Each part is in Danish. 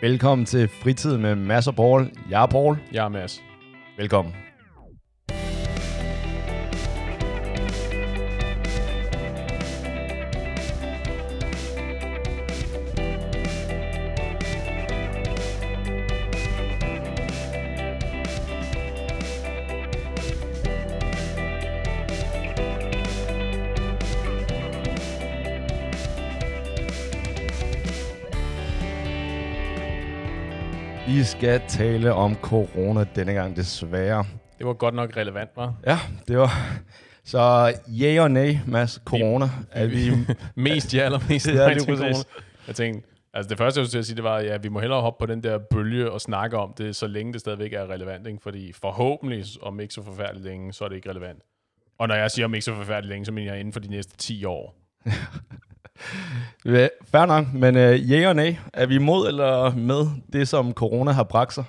Velkommen til Fritid med Mads og Paul. Jeg er Paul. Jeg er Mads. Velkommen. Skal tale om corona denne gang, desværre. Det var godt nok relevant, var. Ja, det var... Så ja og nej, Mads, corona. Er vi... Mest ja eller mest Ja, til præcis. corona. Jeg tænkte, altså det første, jeg skulle at sige, det var, ja, vi må hellere hoppe på den der bølge og snakke om det, så længe det stadigvæk er relevant, ikke? Fordi forhåbentlig, om ikke så forfærdeligt længe, så er det ikke relevant. Og når jeg siger om ikke så forfærdeligt længe, så mener jeg inden for de næste 10 år. Fair nok, men uh, ja og nej. Er vi imod eller med det, som corona har bragt sig?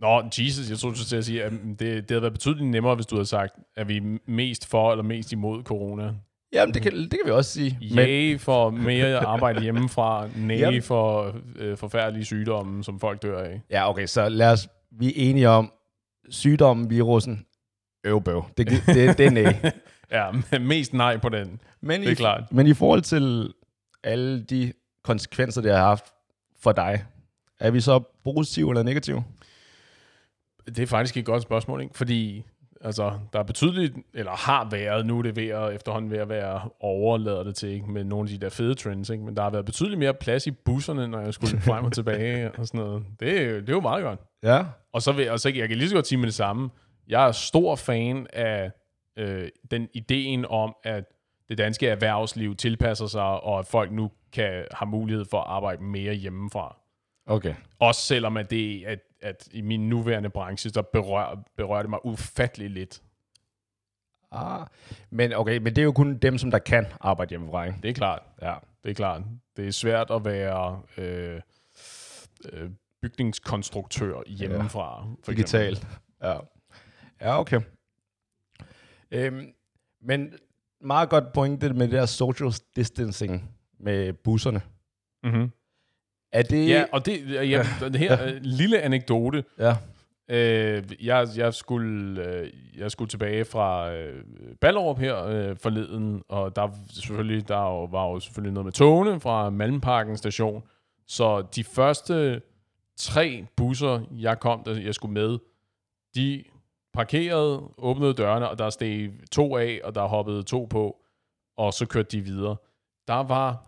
Nå, Jesus, jeg troede, du skulle til at sige, at det, det havde været betydeligt nemmere, hvis du havde sagt, at vi mest for eller mest imod corona. Jamen, det kan, det kan vi også sige. Yay for mere arbejde hjemmefra, nej Jamen. for øh, forfærdelige sygdomme, som folk dør af. Ja, okay, så lad os... Vi er enige om, sygdommen, virusen, øvbøv. Det, det, det, det er nej. Ja, men mest nej på den. Men Det er i, klart. Men i forhold til alle de konsekvenser, det har haft for dig, er vi så positive eller negative? Det er faktisk et godt spørgsmål, ikke? Fordi altså, der er betydeligt, eller har været, nu er det ved at, efterhånden ved at være overladet det til, ikke? med nogle af de der fede trends, ikke? men der har været betydeligt mere plads i busserne, når jeg skulle frem og tilbage og sådan noget. Det, er det er jo meget godt. Ja. Og så, vil, og så jeg kan lige så godt sige med det samme. Jeg er stor fan af øh, den ideen om, at det danske erhvervsliv tilpasser sig, og at folk nu kan have mulighed for at arbejde mere hjemmefra. Okay. Også selvom at det at, at i min nuværende branche, så berører, berører det mig ufattelig lidt. Ah, men okay, men det er jo kun dem, som der kan arbejde hjemmefra, ikke? Det er klart. Ja. Det er klart. Det er svært at være øh, øh, bygningskonstruktør hjemmefra. for eksempel. Digitalt. Ja. Ja, okay. Øhm, men meget godt pointe med det der social distancing med busserne. Mm-hmm. Er det... Ja, og det, ja, det her øh, lille anekdote. ja. Øh, jeg, jeg, skulle, øh, jeg skulle tilbage fra øh, Ballerup her øh, forleden, og der, selvfølgelig, der var jo selvfølgelig noget med togene fra Malmparken station. Så de første tre busser, jeg kom, der jeg skulle med, de parkerede, åbnede dørene, og der steg to af, og der hoppede to på, og så kørte de videre. Der var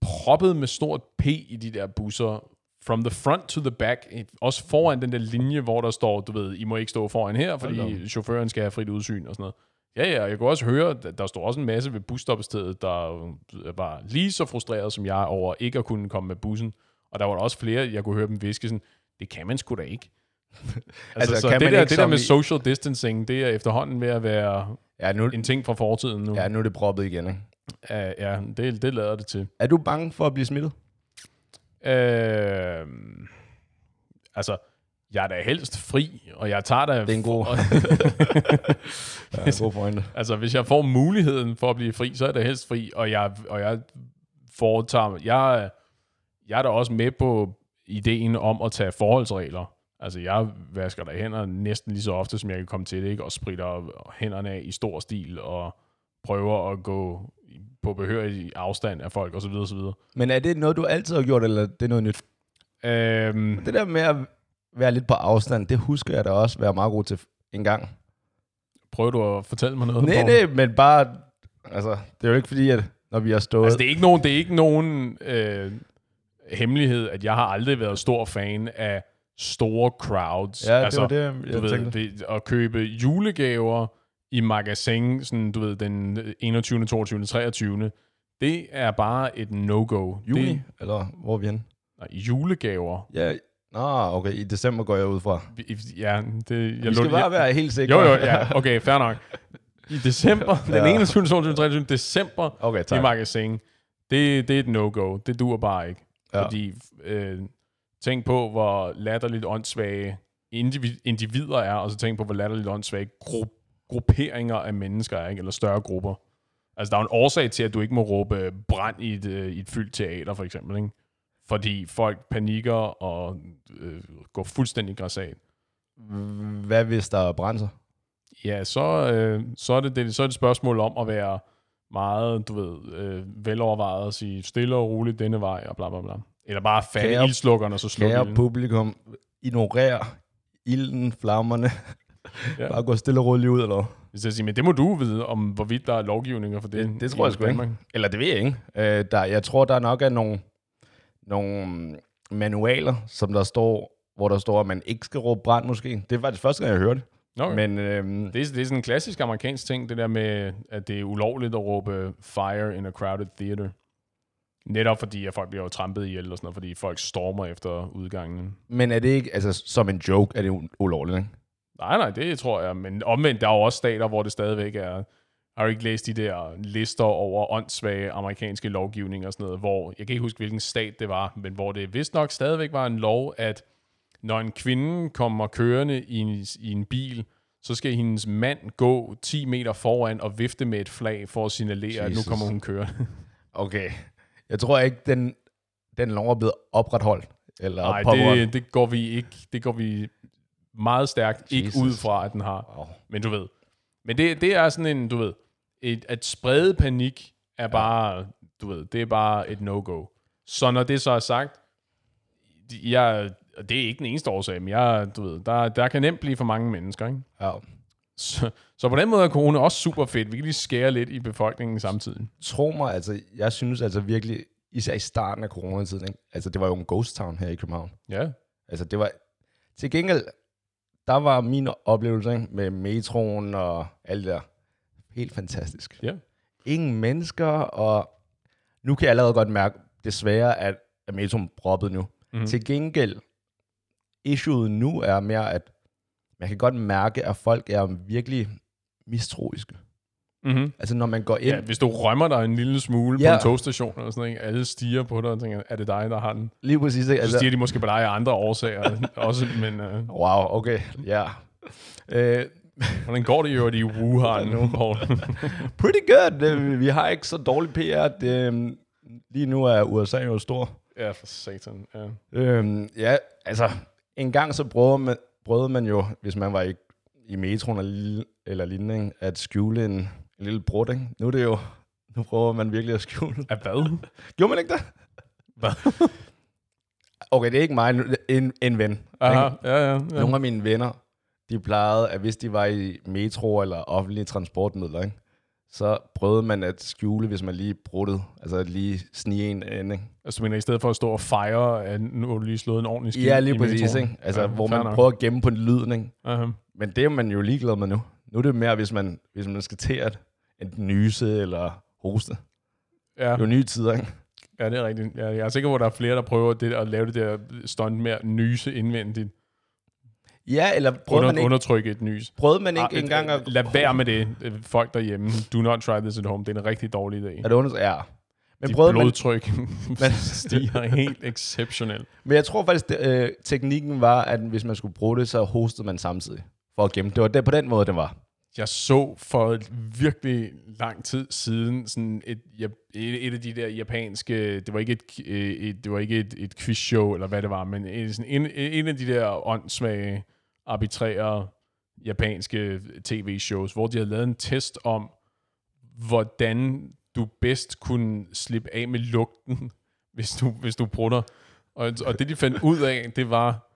proppet med stort P i de der busser, from the front to the back, også foran den der linje, hvor der står, du ved, I må ikke stå foran her, fordi chaufføren skal have frit udsyn og sådan noget. Ja, ja, jeg kunne også høre, at der står også en masse ved busstoppestedet, der øh, var lige så frustreret som jeg over ikke at kunne komme med bussen. Og der var der også flere, jeg kunne høre dem viske sådan, det kan man sgu da ikke. altså, Altså, så kan det, man der, ikke det der med social distancing, det er efterhånden ved at være Ja, nu, en ting fra fortiden nu. ja, nu er det proppet igen, ikke? Ja, ja det, det lader det til. Er du bange for at blive smittet? Øh, altså, jeg er da helst fri, og jeg tager da... Det er en god- Ja, god pointe. altså, hvis jeg får muligheden for at blive fri, så er da helst fri, og jeg, og jeg foretager... Jeg, jeg er da også med på ideen om at tage forholdsregler. Altså, jeg vasker da hænder næsten lige så ofte, som jeg kan komme til det, ikke? og spritter hænderne af i stor stil, og prøver at gå på behørig afstand af folk, osv. osv. Men er det noget, du altid har gjort, eller er det noget nyt? Øhm, Det der med at være lidt på afstand, det husker jeg da også være meget god til en gang. Prøver du at fortælle mig noget? Nej, nej, men bare... Altså, det er jo ikke fordi, at når vi har stået... Altså, det er ikke nogen, det er ikke nogen øh, hemmelighed, at jeg har aldrig været stor fan af store crowds. ja, det altså, var det, jeg du ved, tænkte. det, at købe julegaver i magasin, sådan, du ved, den 21., 22., 23., det er bare et no-go. Juni, Det, eller hvor er vi henne? nej, julegaver. Ja, Nå, okay, i december går jeg ud fra. Ja, det, jeg Vi skal lå- bare jeg, være helt sikre. Jo, jo, ja, okay, fair nok. I december, den Ja. 21. 22. 23. december, Okay, i tak. magasin, det, det er et no-go. Det duer bare ikke. Ja. Fordi, øh, tænk på, hvor latterligt åndssvage individ, individer er, og så tænk på, hvor latterligt åndssvage gru- grupperinger af mennesker er, ikke? eller større grupper. Altså, der er jo en årsag til, at du ikke må råbe brand i et, øh, i et fyldt teater, for eksempel. Ikke? fordi folk panikker og øh, går fuldstændig græsat. Hvad hvis der brænder? Ja, så, øh, så, er det, det, så er det et spørgsmål om at være meget, du ved, øh, velovervejet og sige stille og roligt denne vej og bla bla bla. Eller bare fatte Kære- ildslukkeren og så slukke Kære ilden. publikum, ignorer ilden, flammerne. Ja. Bare gå stille og roligt ud, eller hvad? Hvis jeg siger, men det må du vide, om hvorvidt der er lovgivninger for det. Det- det tror jeg sgu ikke. Eller det ved jeg ikke. Øh, der, jeg tror, der nok er nogle, nogle manualer, som der står, hvor der står, at man ikke skal råbe brand måske. Det var det første gang, jeg hørte. Okay. Men øhm, Det er, det er sådan en klassisk amerikansk ting, det der med, at det er ulovligt at råbe fire in a crowded theater. Netop fordi, at folk bliver jo trampet ihjel og sådan noget, fordi folk stormer efter udgangen. Men er det ikke, altså som en joke, er det u- ulovligt, ikke? Nej, nej, det tror jeg. Men omvendt, der er jo også stater, hvor det stadigvæk er... Har du ikke læst de der lister over åndssvage amerikanske lovgivninger og sådan noget, hvor, jeg kan ikke huske, hvilken stat det var, men hvor det vist nok stadigvæk var en lov, at når en kvinde kommer kørende i en, i en bil, så skal hendes mand gå 10 meter foran og vifte med et flag for at signalere, Jesus. at nu kommer hun kørende. Okay. Jeg tror ikke, den, den lov er blevet opretholdt. Eller Nej, det, det, går vi ikke. Det går vi meget stærkt ikke Jesus. ud fra, at den har. Wow. Men du ved. Men det, det er sådan en, du ved, et, at sprede panik er bare, du ved, det er bare et no-go. Så når det så er sagt, jeg, det er ikke den eneste årsag, men jeg, du ved, der, der kan nemt blive for mange mennesker, ikke? Ja. Så, så på den måde er corona også super fedt. Vi kan lige skære lidt i befolkningen samtidig. Tro mig, altså, jeg synes altså virkelig, især i starten af coronatiden, ikke? altså det var jo en ghost town her i København. Ja, Altså det var, til gengæld, der var min oplevelse ikke? med metroen og alt det der, helt fantastisk. ja. Ingen mennesker, og nu kan jeg allerede godt mærke, desværre, at, at metroen proppet nu. Mm. Til gengæld, issueet nu er mere, at man kan godt mærke, at folk er virkelig mistroiske. Mm-hmm. Altså når man går ind, Ja, hvis du rømmer dig en lille smule ja. På en togstation eller sådan noget, alle stiger på dig og tænker, er det dig, der har den? lige præcis, ikke? Så altså, stiger de måske på dig af andre årsager også, men uh, wow, okay, ja. Øh, hvordan går det jo i Wuhan nu, Paul? pretty good. Vi har ikke så dårlig PR. Det, øhm, lige nu er USA jo stor. ja, for satan. Ja. Øhm, ja, altså, en gang så prøvede man, prøvede man jo, hvis man var i, i metroen eller, eller lignende, at skjule en, en lille brud, ikke? Nu er det jo, nu prøver man virkelig at skjule. Af hvad? Gjorde man ikke det? Hvad? Okay, det er ikke mig, en, en ven. Aha, ikke? ja, ja. ja. Nogle af mine venner, de plejede, at hvis de var i metro eller offentlige transportmidler, ikke? Så prøvede man at skjule, hvis man lige bruttede. Altså at lige snige en ind, ikke? Altså, du mener, i stedet for at stå og fejre, at nu har du lige slået en ordentlig skid Ja, lige præcis, ikke? Altså, Ja, hvor man nok. prøver at gemme på en lyd, ikke? Aha. Men det er man jo ligeglad med nu. Nu er det mere, hvis man, hvis man skal til at enten nyse eller hoste. Ja, Det er jo nye tider, ikke? ja, det er rigtigt. Ja, jeg er sikker på, at der er flere, der prøver det, at lave det der stunt med at nyse indvendigt. Ja, eller prøvede Under, man ikke, undertrykke et nys. prøvede man ikke Ah, engang at... Lad være med det, øh, folk derhjemme. Do not try this at home. Det er en rigtig dårlig idé. Er det under... Ja. Men, Dit prøvede man, blodtryk stiger helt exceptionelt. men jeg tror faktisk, det, øh, teknikken var, at hvis man skulle bruge det, så hostede man samtidig. For at gemme. Det var det, på den måde, det var. Jeg så for virkelig lang tid siden sådan et, et, et af de der japanske, det var ikke et, øh, et, det var ikke et, et quizshow eller hvad det var, men et, sådan en, en af de der åndssvage, arbitrære japanske tv-shows, hvor de havde lavet en test om, hvordan du bedst kunne slippe af med lugten, hvis du, hvis du brutter. Og, og det de fandt ud af, det var,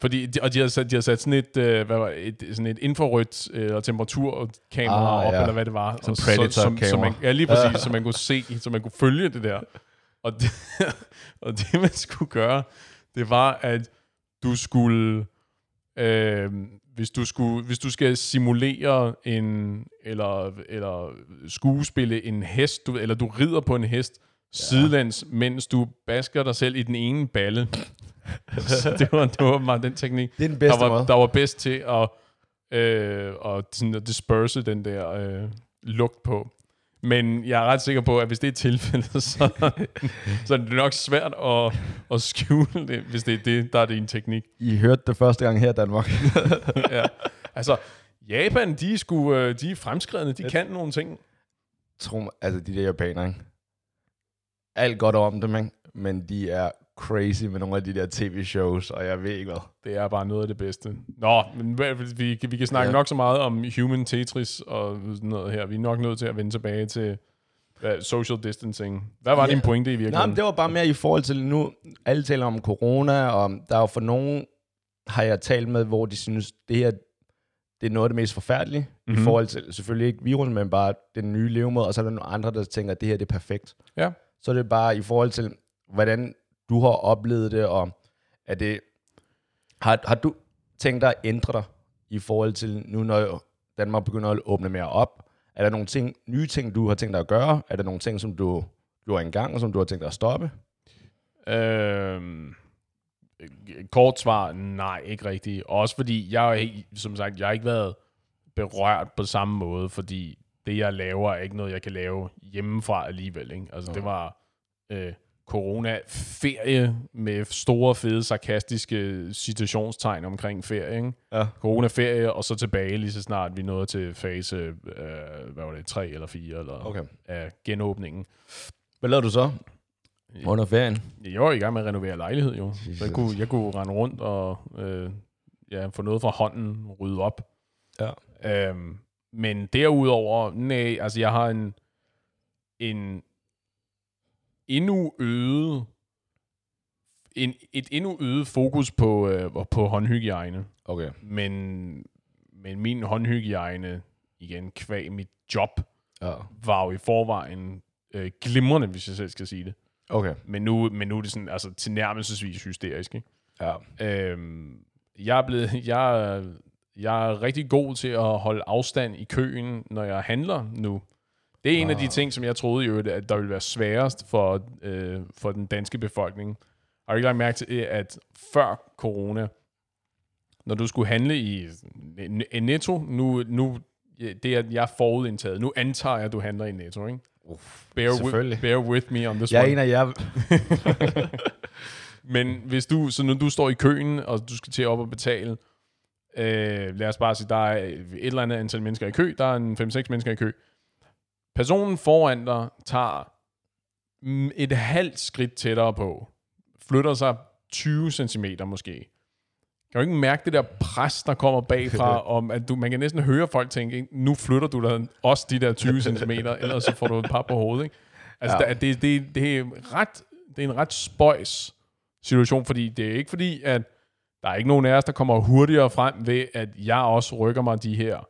fordi, de, og de havde sat, de havde sat sådan et, øh, hvad var, et, sådan et infrarødt øh, og temperaturkamera Ah, op, ja. eller hvad det var. Som så- Predator-kamera. så man, Ja, lige præcis, så man kunne se, så man kunne følge det der. Og det, og det man skulle gøre, det var, at du skulle, øh, hvis du skulle, hvis du skal simulere en, eller, eller skuespille en hest, du, eller du rider på en hest, ja. sidelæns, mens du basker dig selv i den ene balle. så det var, det var meget den teknik, Det er den bedste der var, måde. der var bedst til at, øh, at, sådan at disperse den der øh, lugt på. Men jeg er ret sikker på, at hvis det er tilfældet, så, så er det nok svært at, at skjule det, hvis det er det, der er din teknik. I hørte det første gang her i Danmark. ja. Altså, Japan, de er, sgu, øh, de er fremskredende, de kan nogle ting. Tro mig, altså de der japanere, ikke? Alt godt om dem, ikke? Men de er crazy med nogle af de der tv-shows, og jeg ved ikke hvad. Det er bare noget af det bedste. Nå, men vi, vi kan snakke Ja. nok så meget om human Tetris og sådan noget her. Vi er nok nødt til at vende tilbage til hvad, social distancing. Hvad var Ja. din pointe i Nej, virkeligheden? men det var bare mere i forhold til nu, alle taler om corona, og der er jo for nogen, har jeg talt med, hvor de synes, det her, det er noget af det mest forfærdelige, mm-hmm. i Mhm. forhold til, selvfølgelig ikke virus, men bare den nye levemåde, og så er der nogle andre, der tænker, at det her det er perfekt. Ja. Så er det bare i forhold til, hvordan du har oplevet det, og er det, har, har du tænkt dig at ændre dig i forhold til nu, når Danmark begynder at åbne mere op? Er der nogle ting, nye ting, du har tænkt dig at gøre? Er der nogle ting, som du gjorde engang, og som du har tænkt dig at stoppe? Øhm, kort svar, nej, ikke rigtigt. Også fordi, jeg, som sagt, jeg har ikke været berørt på samme måde, fordi det, jeg laver, er ikke noget, jeg kan lave hjemmefra alligevel. Ikke? Altså, det var øh, corona-ferie med store, fede, sarkastiske citationstegn omkring ferie. Ikke? Ja. Corona-ferie, og så tilbage lige så snart vi nåede til fase, øh, hvad var det, 3 eller 4 eller, Okay. af genåbningen. Hvad lavede du så under ferien? Jeg var i gang med at renovere lejlighed, jo. Så jeg kunne, jeg kunne rende rundt og øh, ja, få noget fra hånden, rydde op. Ja. Øhm, men derudover, nej, altså jeg har en, en endnu øget en, et endnu øget fokus på, øh, på håndhygiejne. Okay. Men, men min håndhygiejne, igen, kvæg mit job, Ja. var jo i forvejen øh, glimrende, hvis jeg selv skal sige det. Okay. Men nu, men nu er det sådan, altså tilnærmelsesvis hysterisk, ikke? Ja. Øhm, jeg, er blevet, jeg, jeg er rigtig god til at holde afstand i køen, når jeg handler nu. Det er en af de ting, som jeg troede jo, at der ville være sværest for, øh, for den danske befolkning. Har du ikke lagt mærke til, øh, at før corona, når du skulle handle i Netto, nu, nu det er jeg er forudindtaget. Nu antager jeg, at du handler i Netto, ikke? Uff. Bear, with, bear with me on this Jeg er one. en af jer. Men hvis du, så når du står i køen, og du skal til op og betale, øh, lad os bare sige, der er et eller andet antal mennesker i kø, der er en 5-6 mennesker i kø. Personen foran dig tager mm, et halvt skridt tættere på, flytter sig 20 cm måske. Kan du ikke mærke det der pres, der kommer bagfra, om at du, man kan næsten høre folk tænke, "Ikke, nu flytter du dig også de der 20 cm, ellers så får du et par på hovedet. Ikke? Altså, Ja. ja. det, det, det, er ret, det er en ret spøjs situation, fordi det er ikke fordi, at der er ikke nogen af os, der kommer hurtigere frem ved, at jeg også rykker mig de her,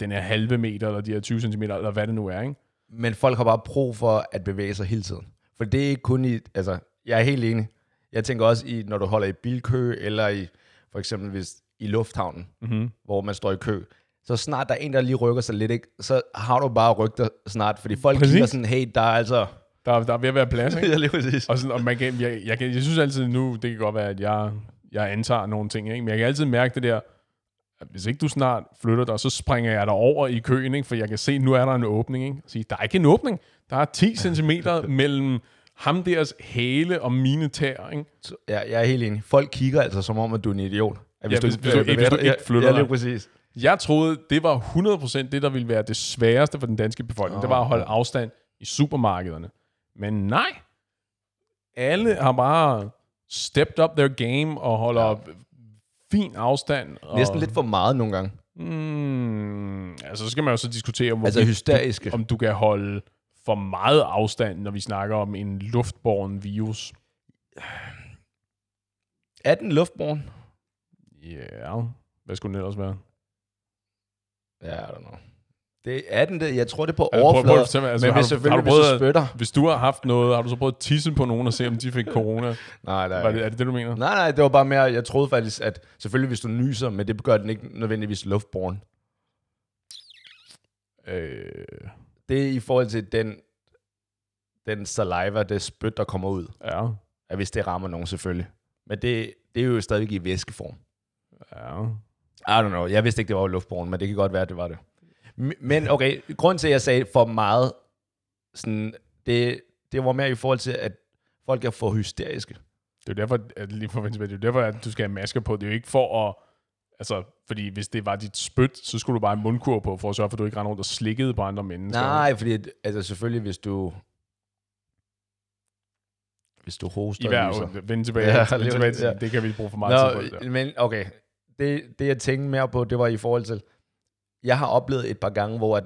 den her halve meter, eller de her 20 cm, eller hvad det nu er, ikke? Men folk har bare brug for at bevæge sig hele tiden. For det er ikke kun i, altså, jeg er helt enig. Jeg tænker også i, når du holder i bilkø, eller i, for eksempel hvis i lufthavnen, Mm-hmm. hvor man står i kø, så snart der er en, der lige rykker sig lidt, ikke, så har du bare rygt dig snart, fordi folk Præcis. kigger sådan, hey, der er altså... Der, der er ved at være plads, ikke? ja, lige præcis. Og, sådan, og man kan, jeg, jeg, kan, jeg synes altid nu, det kan godt være, at jeg, jeg antager nogle ting, ikke? men jeg kan altid mærke det der, at hvis ikke du snart flytter dig, så springer jeg dig over i køen, ikke? for jeg kan se, nu er der en åbning. Ikke? Sige, der er ikke en åbning. Der er 10 cm mellem ham deres hæle og mine tæer. Ikke? Så, ja, jeg er helt enig. Folk kigger altså som om, at du er en idiot. At Ja, hvis- hvis du- hvis du ikke ja, flytter ja, lige dig. præcis. Jeg troede, det var 100% det, der ville være det sværeste for den danske befolkning. Åh, det var at holde ja. afstand i supermarkederne. Men nej. Alle har bare stepped up their game og holder ja. Fin afstand. Og, Næsten lidt for meget nogle gange. Mm, altså, så skal man jo så diskutere, hvor Altså hysteriske. om du kan holde for meget afstand, når vi snakker om en luftborgen virus. Er den luftborn? Ja, hvad skulle den ellers være? Ja, I don't know. Det er den det. Jeg tror, det er på prøv- prøv at overflader. altså, men har hvis du- selvfølgelig, har du hvis du prøvet spytter. Hvis du har haft noget, har du så prøvet at tisse på nogen og se, om de fik corona? Nej, nej. Var det, er det det, du mener? Nej, nej, det var bare mere, jeg troede faktisk, at selvfølgelig hvis du nyser, men det gør den ikke nødvendigvis luftborn. Øh, Det er i forhold til den, den saliva, det spyt, der kommer ud. ja, At hvis det rammer nogen selvfølgelig. Men det, det er jo stadig i væskeform. ja. I don't know. Jeg vidste ikke, det var luftborn, men det kan godt være, at det var det. Men okay, grund til, at jeg sagde for meget, sådan, det, det var mere i forhold til, at folk er for hysteriske. Det er derfor, at lige for at det er derfor, at du skal have masker på. Det er jo ikke for at... Altså, fordi hvis det var dit spyt, så skulle du bare have mundkur på, for at sørge for, at du ikke render rundt og slikkede på andre mennesker. Nej, fordi altså selvfølgelig, hvis du... Hvis du hoster I hver vende tilbage, Ja, vende tilbage til, ja. det kan vi bruge for meget tid på. Det Nå, men okay. Det, det, jeg tænkte mere på, det var i forhold til, jeg har oplevet et par gange, hvor at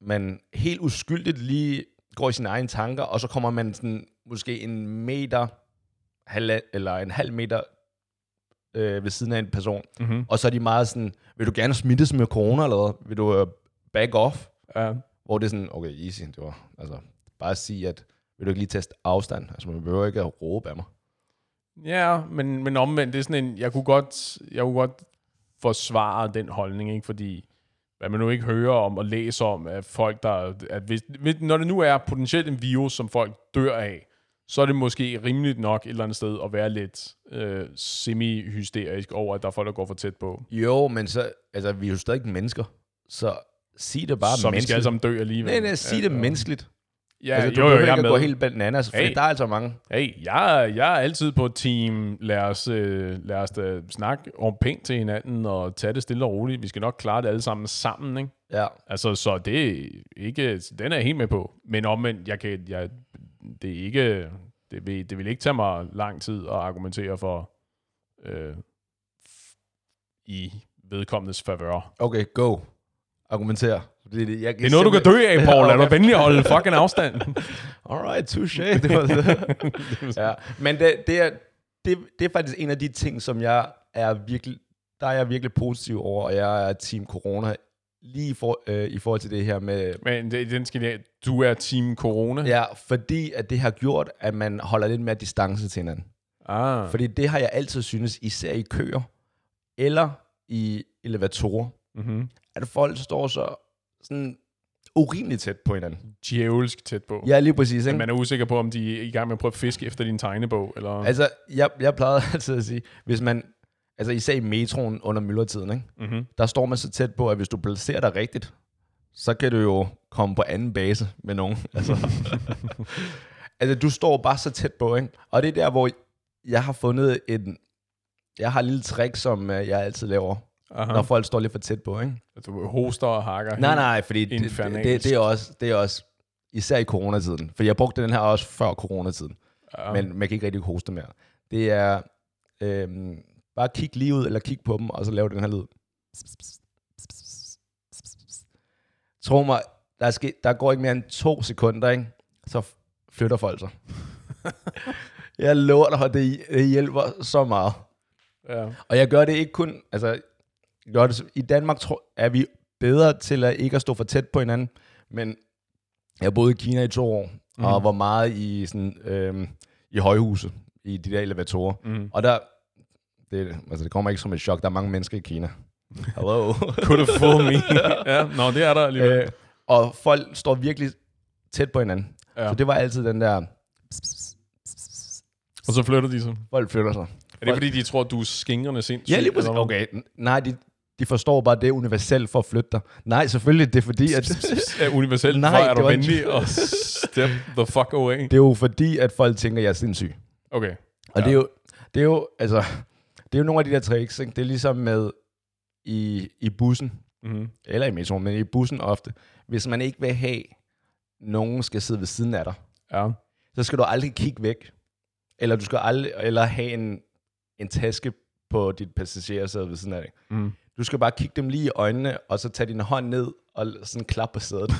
man helt uskyldigt lige går i sine egne tanker, og så kommer man sådan, måske en meter, halv, eller en halv meter øh, ved siden af en person. Mm-hmm. og så er de meget sådan, vil du gerne smittes med corona, eller hvad? Vil du uh, back off? Ja. Hvor det er sådan, okay, easy, det var, altså, bare sige, at vil du ikke lige teste afstand? Altså, man behøver ikke at råbe af mig. Ja, men, men omvendt, det er sådan en, jeg kunne godt, jeg kunne godt forsvare den holdning, ikke? fordi hvad man nu ikke hører om og læser om, at folk, der, at hvis, når det nu er potentielt en virus, som folk dør af, så er det måske rimeligt nok et eller andet sted at være lidt øh, semi-hysterisk over, at der er folk, der går for tæt på. Jo, men så, altså, vi er jo stadig mennesker, så sig det bare så vi skal menneskeligt. alle sammen dø alligevel. Nej, nej, sig det Ja, menneskeligt. Ja, altså, du jo, jo, jeg ikke at gå med. helt bananas, for Hey. der er altså mange. Hey, jeg, jeg er altid på team. Lad os, øh, lad os da snakke om pænt til hinanden og tage det stille og roligt. Vi skal nok klare det alle sammen sammen, ikke? Ja. Altså, så det er ikke... Den er jeg helt med på. Men omvendt, jeg kan... Jeg, det er ikke... Det vil, det vil ikke tage mig lang tid at argumentere for øh, i vedkommendes favør. Okay, go. Argumenter. Det er, det, jeg Det er noget, du kan dø af, Paul. Er du venlig at holde fucking afstand? Alright, touché. Det var det. ja. Men det, det, er, det, det er faktisk en af de ting, som jeg er virkelig, der er jeg virkelig positiv over, og jeg er team corona lige for, øh, i forhold til det her med, Men det, den skal jeg, du er team corona? ja, fordi at det har gjort, at man holder lidt mere distance til hinanden. Ah. Fordi det har jeg altid synes, især i køer, eller i elevatorer, Mm-hmm. at folk står så sådan urimeligt tæt på hinanden. Djævelsk tæt på. Ja, lige præcis. Ikke? Man er usikker på, om de er i gang med at prøve at fiske efter din tegnebog, eller... Altså, jeg, jeg plejede altid at sige, hvis man, altså især i metroen under myldretiden, ikke? mm-hmm. der står man så tæt på, at hvis du placerer dig rigtigt, så kan du jo komme på anden base med nogen. Altså, altså du står bare så tæt på, ikke? Og det er der, hvor jeg har fundet en, jeg har et lille trick, som øh, jeg altid laver, Aha. når folk står lidt for tæt på, ikke? Du hoster og hakker. Nej, nej, fordi det, det, det, det, er også, det er også, især i coronatiden, for jeg brugte den her også før coronatiden, Ja. men man kan ikke rigtig hoste mere. Det er, øhm, bare kig lige ud, eller kig på dem, og så lave den her lyd. Tro mig, der, er ske, der går ikke mere end to sekunder, ikke? så flytter folk sig. jeg lover dig, det, det hjælper så meget. ja. Og jeg gør det ikke kun, altså, gør det, i Danmark tror, er vi bedre til at ikke at stå for tæt på hinanden, men jeg boede i Kina i to år, mm. og var meget i, sådan, øhm, i højhuse, i de der elevatorer. Mm. Og der, det, altså det kommer ikke som et chok, der er mange mennesker i Kina. Hello. Could have fooled me. ja, nå, det er der alligevel. øh, og folk står virkelig tæt på hinanden. Ja. Så det var altid den der, Og så flytter de så. folk flytter sig. Er det fordi, de tror, du er skingrende sindssyg? Ja, lige præcis. Okay, nej, de, de forstår bare, det er universelt for at flytte dig. Nej, selvfølgelig, det er fordi, at... Er universelt, Nej, er du venlig og step the fuck away? Det er jo fordi, at folk tænker, at jeg er sindssyg. Okay. Og Ja. ja. det, er jo, det er jo, altså, det er jo nogle af de der tricks, ikke? Det er ligesom med i, i bussen, Mm-hmm. eller i metroen, men i bussen ofte. Hvis man ikke vil have, nogen skal sidde ved siden af dig, Ja. så skal du aldrig kigge væk. Eller du skal aldrig, eller have en, en taske på dit passagersæde ved siden af dig. Mm. Du skal bare kigge dem lige i øjnene, og så tage din hånd ned og sådan klappe på sædet.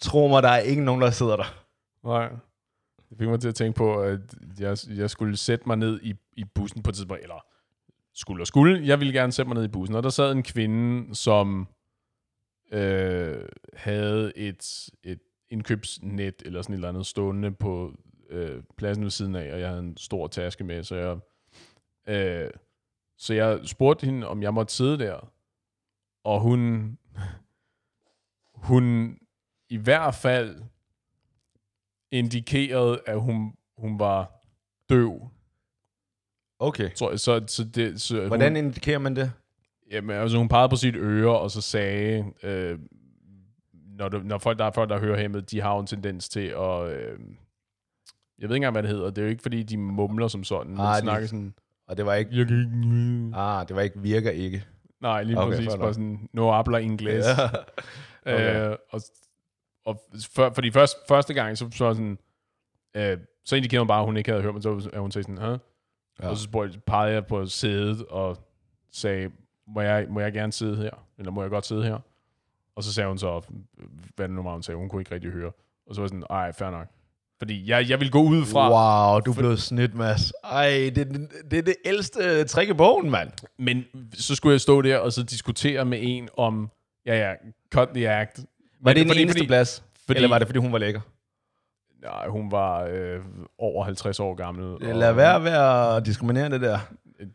Tro mig, der er ikke nogen, der sidder der. Nej. Det fik mig til at tænke på, at jeg, jeg skulle sætte mig ned i, i bussen på et tidspunkt, eller skulle og skulle. Jeg ville gerne sætte mig ned i bussen, og der sad en kvinde, som øh, havde et, et indkøbsnet eller sådan et eller andet stående på øh, pladsen ved siden af, og jeg havde en stor taske med, så jeg, øh, så jeg spurgte hende, om jeg måtte sidde der, og hun, hun i hvert fald indikerede, at hun, hun var døv. Okay. Jeg. Så, så det, så Hvordan hun, indikerer man det? jamen, altså, hun pegede på sit øre, og så sagde, øh, når, du, når folk, der er folk, der hører hæmmet, de har jo en tendens til at... Øh, jeg ved ikke engang, hvad det hedder. Det er jo ikke, fordi de mumler som sådan. De de- snakker sådan... Og det var ikke, kan ikke... ah, det var ikke virker ikke. Nej, lige Okay, præcis. Bare sådan, no habla inglés. Ja. Okay. Okay. Øh, og, og for, fordi først, første gang, så, så sådan, Øh, så indikerer hun bare, at hun ikke havde hørt, men så er hun sagde sådan? Ja. Ja. Og så spurgte, pegede jeg på sædet og sagde, må jeg, må jeg gerne sidde her? Eller må jeg godt sidde her? Og så sagde hun så, hvad det nu var, hun sagde, hun kunne ikke rigtig høre. Og så var jeg sådan, ej, fair nok. Fordi jeg, jeg vil gå ud fra, Wow, du blev snydt, Mads. Ej, det, det, det er det ældste trick i bogen, mand. men så skulle jeg stå der og så diskutere med en om, ja ja, cut the act. Var Men det den fordi- eneste fordi- plads? fordi- Eller var det, fordi hun var lækker? Nej, hun var øh, over 50 år gammel. Lad være med at diskriminere det der.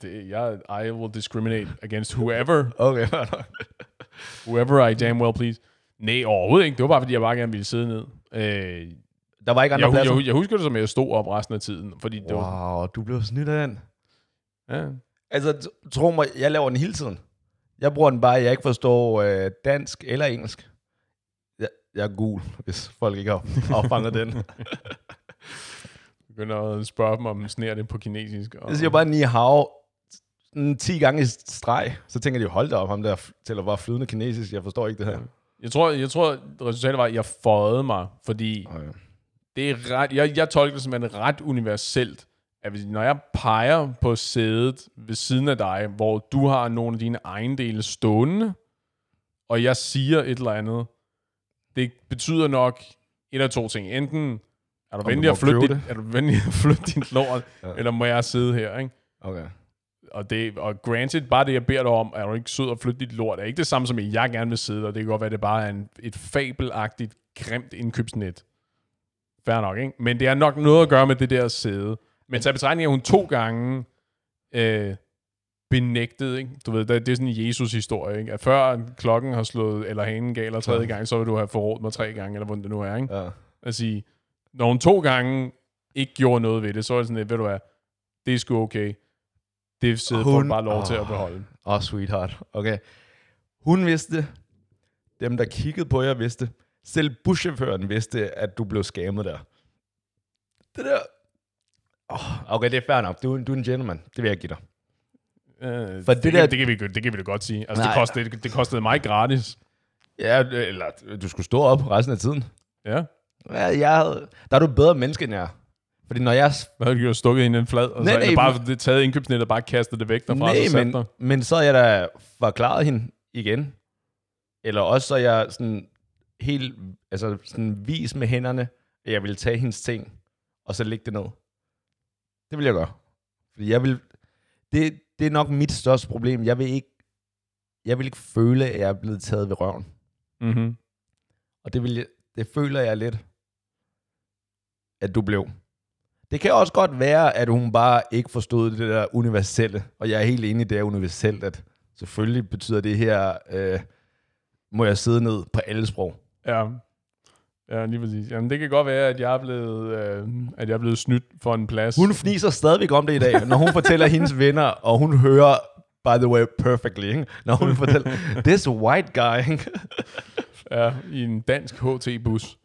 Det, jeg, I will discriminate against whoever, Okay, whoever I damn well please. Nej, overhovedet ikke. Det var bare, fordi jeg bare gerne ville sidde ned. Øh, Der var ikke andre jeg, pladser? jeg, jeg, husker det som, at jeg stod op resten af tiden. Fordi det var, Wow, du blev snydt af den. ja. Altså, tro mig, jeg laver den hele tiden. Jeg bruger den bare, jeg ikke forstår øh, dansk eller engelsk. Jeg, jeg er gul, hvis folk ikke har opfanget den. begynder at spørge dem, om sner det på kinesisk. Og, Jeg siger bare ni sådan 10 gange i streg. Så tænker de, hold da op, ham der tæller bare flydende kinesisk. Jeg forstår ikke det her. jeg, tror, jeg tror, resultatet var, at jeg føjede mig, fordi Okay. Det er ret, jeg, jeg tolker det som en ret universelt, at hvis, når jeg peger på sædet ved siden af dig, hvor du har nogle af dine ejendele stående, og jeg siger et eller andet, det betyder nok et af to ting. Enten er du venlig at flytte dit, er du venlig at flytte din lort, Ja. eller må jeg sidde her, ikke? okay. Og, det, og granted, bare det, jeg beder dig om, er du ikke sød at flytte dit lort, er ikke det samme som, at jeg gerne vil sidde, og det kan godt være, at det bare er en, et fabelagtigt, grimt indkøbsnet. Fair nok, ikke? Men det har nok noget at gøre med det der sæde. Men så betragtning, at hun to gange øh, benægtet, ikke? Du ved, det, er sådan en Jesus-historie, ikke? At før klokken har slået, eller hanen gal og tredje Ja. gang, så vil du have forrådt mig tre gange, eller hvordan det nu er, ikke? Ja. At sige, når hun to gange ikke gjorde noget ved det, så er det sådan lidt, ved du hvad, det er sgu okay. Det får Hun- bare lov til at beholde. Åh, oh, sweetheart. Okay. Hun vidste. Dem, der kiggede på jer, vidste. Selv buschaufføren vidste, at du blev skammet der. Det der... Oh, okay, det er fair nok. Du, er- du er en gentleman. Det vil jeg give dig. Øh, For det, det det, der- kan, det, kan vi, det kan vi da godt sige. Altså, det, Nej. kostede, det, det kostede mig gratis. Ja, eller du skulle stå op resten af tiden. Ja. Ja, jeg havde, der er du bedre menneske, end jeg. Fordi når jeg... Hvad havde du gjort? Stukket hende i en flad? Og Nej, så, nej, bare det, taget indkøbsnettet og bare kastet det væk derfra, Nej, så men, dig. men så er jeg da forklaret hende igen. Eller også så er jeg sådan helt altså sådan vis med hænderne, at jeg vil tage hendes ting, og så lægge det ned. Det vil jeg gøre. Fordi jeg vil... Det, det er nok mit største problem. Jeg vil ikke, jeg vil ikke føle, at jeg er blevet taget ved røven. Mm-hmm. Og det, vil jeg, det føler jeg lidt, at du blev. Det kan også godt være, at hun bare ikke forstod det der universelle. Og jeg er helt enig, det er universelt, at selvfølgelig betyder det her, øh, må jeg sidde ned på alle sprog. Ja. Ja, lige præcis. Jamen, det kan godt være, at jeg er blevet, øh, at jeg er blevet snydt for en plads. Hun fniser stadigvæk om det i dag, når hun fortæller hendes venner, og hun hører, by the way, perfectly, ikke? når hun fortæller, this white guy, ikke? Ja, i en dansk HT-bus.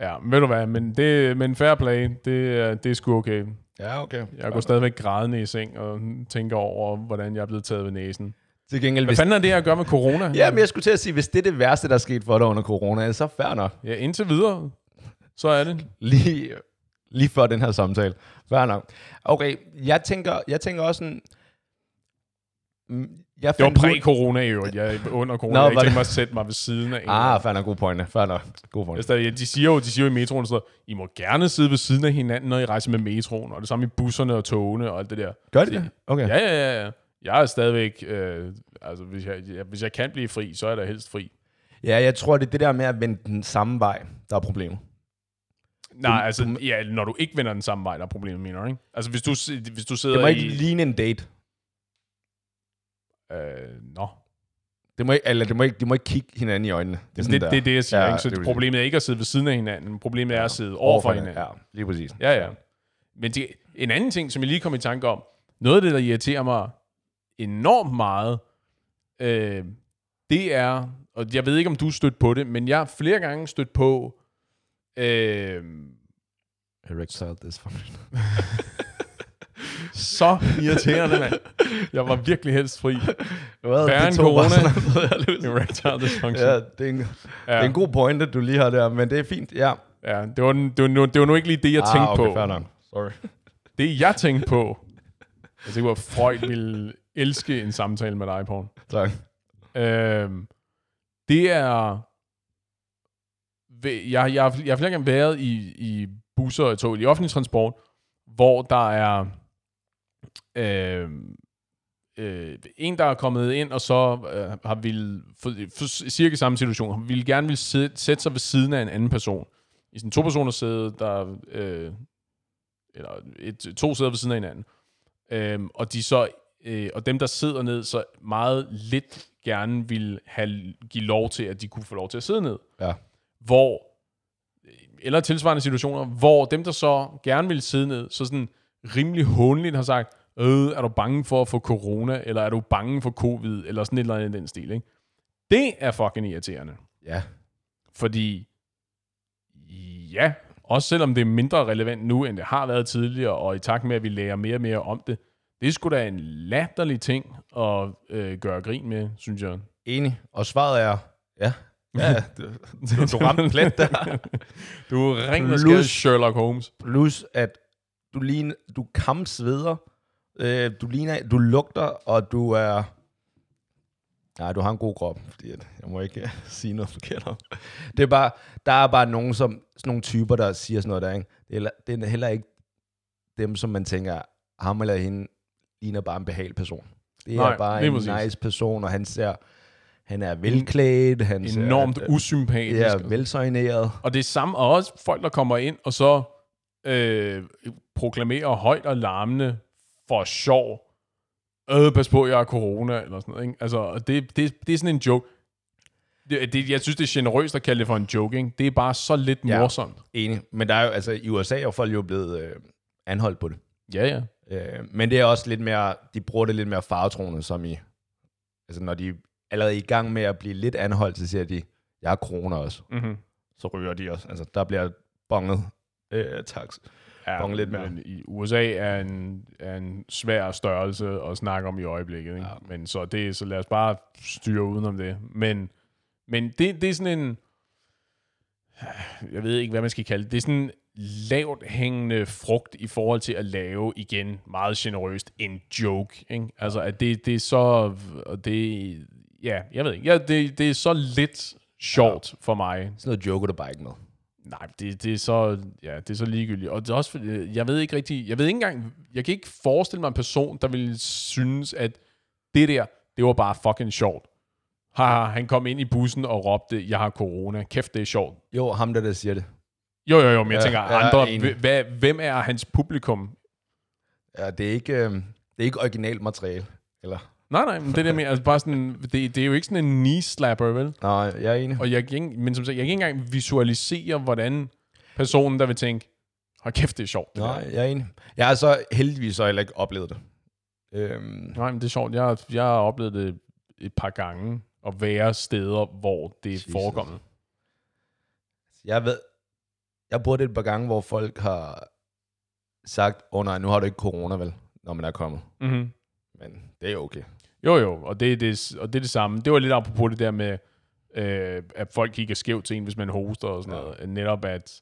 Ja, men ved du hvad, men, det, men fair play, det, er- det er sgu okay. Ja, okay. Jeg går stadigvæk grædende i seng og tænker over, hvordan jeg er blevet taget ved næsen. Til gengæld, Hvad fanden er det at gøre med corona? ja, men jeg skulle til at sige, hvis det er det værste, der er sket for dig under corona, så fair nok. Ja, indtil videre, så er det. lige, lige før den her samtale. Fair nok. Okay, jeg tænker, jeg tænker også sådan... Mm, Jeg Det var præ-corona i øvrigt. Jeg er under corona. Nå, jeg ikke tænkte mig at sætte mig ved siden af en. Ah, fair nok, god pointe. Fair nok, god pointe. stadig, de siger jo, de siger jo i metroen, så I må gerne sidde ved siden af hinanden, når I rejser med metroen, og det samme i busserne og togene og alt det der. Gør de det? Okay. Ja, ja, ja. ja. Jeg er stadigvæk, øh, altså hvis jeg, jeg, hvis jeg kan blive fri, så er da helst fri. Ja, jeg tror, det er det der med at vende den samme vej, der er problemet. Nej, Du- altså, du- ja, når du ikke vender den samme vej, der er problemet, mener du, ikke? Altså, hvis du, hvis du sidder Det må ikke i... ligne en date. Øh, nå. Det må ikke, eller det må ikke, de må ikke kigge hinanden i øjnene. Det er Det, sådan det, det er det, jeg siger. Ja, Ja, ikke? Så det vil problemet er ikke at sidde ved siden af hinanden. Problemet er at sidde over for hinanden. Ja, lige præcis. Ja, ja. Men det, en anden ting, som jeg lige kom i tanke om, noget af det, der irriterer mig enormt meget, øh, det er, og jeg ved ikke, om du er stødt på det, men jeg har flere gange stødt på, øh, Erectile dysfunction. så irriterende, mand. Jeg var virkelig helst fri. Værre Det end corona. sådan. Erectile dysfunction. Ja, det er, en, ja. det er en god pointe, du lige har der, men det er fint. Ja, Ja, det var, det, var nu, det var nu ikke lige det, jeg ah, tænkte okay, på. fair nok. Sorry. Det, jeg tænkte på, jeg tænkte på, at Freud ville elske en samtale med dig, Paul. tak. Øhm, det er... Jeg, jeg, jeg, har flere gange været i, i busser og tog, i offentlig transport, hvor der er øh, øh, en, der er kommet ind, og så øh, har vil for, for cirka samme situation, vil gerne vil sidde, sætte sig ved siden af en anden person. I sådan to personer sæde, der øh, eller et, to sæder ved siden af hinanden. Øhm, og de så øh, og dem der sidder ned så meget lidt gerne vil have give lov til at de kunne få lov til at sidde ned. Ja. Hvor eller tilsvarende situationer, hvor dem der så gerne vil sidde ned, så sådan rimelig håndeligt har sagt, øh, er du bange for at få corona, eller er du bange for covid, eller sådan et eller andet den stil, ikke? Det er fucking irriterende. Ja. Fordi, ja, også selvom det er mindre relevant nu, end det har været tidligere, og i takt med, at vi lærer mere og mere om det, det er sgu da en latterlig ting at øh, gøre grin med, synes jeg. Enig. Og svaret er, ja. Ja, du, du, du ramte plet der. Du ringer Plus- Sherlock Holmes. Plus, at du, ligner, du kamsveder, øh, du ligner, du lugter, og du er... Nej, du har en god krop, fordi at, jeg må ikke øh, sige noget forkert om. Det er bare, der er bare nogen, som, sådan nogle typer, der siger sådan noget der, ikke? Det er, det er heller ikke dem, som man tænker, ham eller hende ligner bare en behagelig person. Det er Nej, bare lige en præcis. nice person, og han ser, han er velklædt, han ser, Enormt øh, usympatisk. ja, velsøjneret. Og det er samme, og også folk, der kommer ind, og så øh, proklamerer højt og larmende for sjov. Øh, pas på, jeg har corona, eller sådan noget. Ikke? Altså, det, det, det er sådan en joke. Det, det, jeg synes, det er generøst at kalde det for en joke. Ikke? Det er bare så lidt Ja. morsomt. Enig. Men der er jo, altså, i USA er folk jo blevet øh, anholdt på det. Ja, ja. Øh, men det er også lidt mere, de bruger det lidt mere farvetroende, som i, altså når de er allerede i gang med at blive lidt anholdt, så siger de, jeg har corona også. Mm-hmm. Så ryger de også. Altså, der bliver bonget øh, tax. Ja, lidt mere. men i USA er en, er en svær størrelse at snakke om i øjeblikket. Ikke? Ja. Men så, det, så lad os bare styre udenom det. Men, men det, det er sådan en... Jeg ved ikke, hvad man skal kalde det. Det er sådan lavt hængende frugt i forhold til at lave, igen, meget generøst, en joke. Ikke? Altså, at det, det er så... Og det, ja, jeg ved ikke. Ja, det, det er så lidt sjovt for mig. Sådan noget joker du bare ikke med. Nej, det, det er så ja, det er så ligegyldigt. Og det er også jeg ved ikke rigtig, jeg ved ikke engang, jeg kan ikke forestille mig en person, der ville synes, at det der, det var bare fucking sjovt. Haha, han kom ind i bussen og råbte, jeg har corona. Kæft, det er sjovt. Jo, ham der, der siger det. Jo, jo, jo, men jeg Ja, tænker, er andre, hv- hvad, hvem er hans publikum? Ja, det er ikke, øh, det er ikke originalt materiale. Eller? Nej, nej, men det der med, altså bare sådan, det, det er jo ikke sådan en knee-slapper, vel? Nej, jeg er enig. Og jeg, kan ikke- men som sagt, jeg kan ikke engang visualisere, hvordan personen, der vil tænke, hold kæft, det er sjovt. Det der." Nej, jeg er enig. Jeg har så heldigvis så heller ikke oplevet det. Øhm, Nej, men det er sjovt. Jeg, jeg har oplevet det et par gange, at være steder, hvor det er Jesus. forekommet. Jeg ved, jeg har brugt det et par gange, hvor folk har sagt, åh oh, nej, nu har du ikke corona, vel, når man er kommet. Mm-hmm. Men det er okay. Jo, jo, og det, er det, og det er det samme. Det var lidt apropos det der med, øh, at folk kigger skævt til en, hvis man hoster og sådan ja. noget. Netop at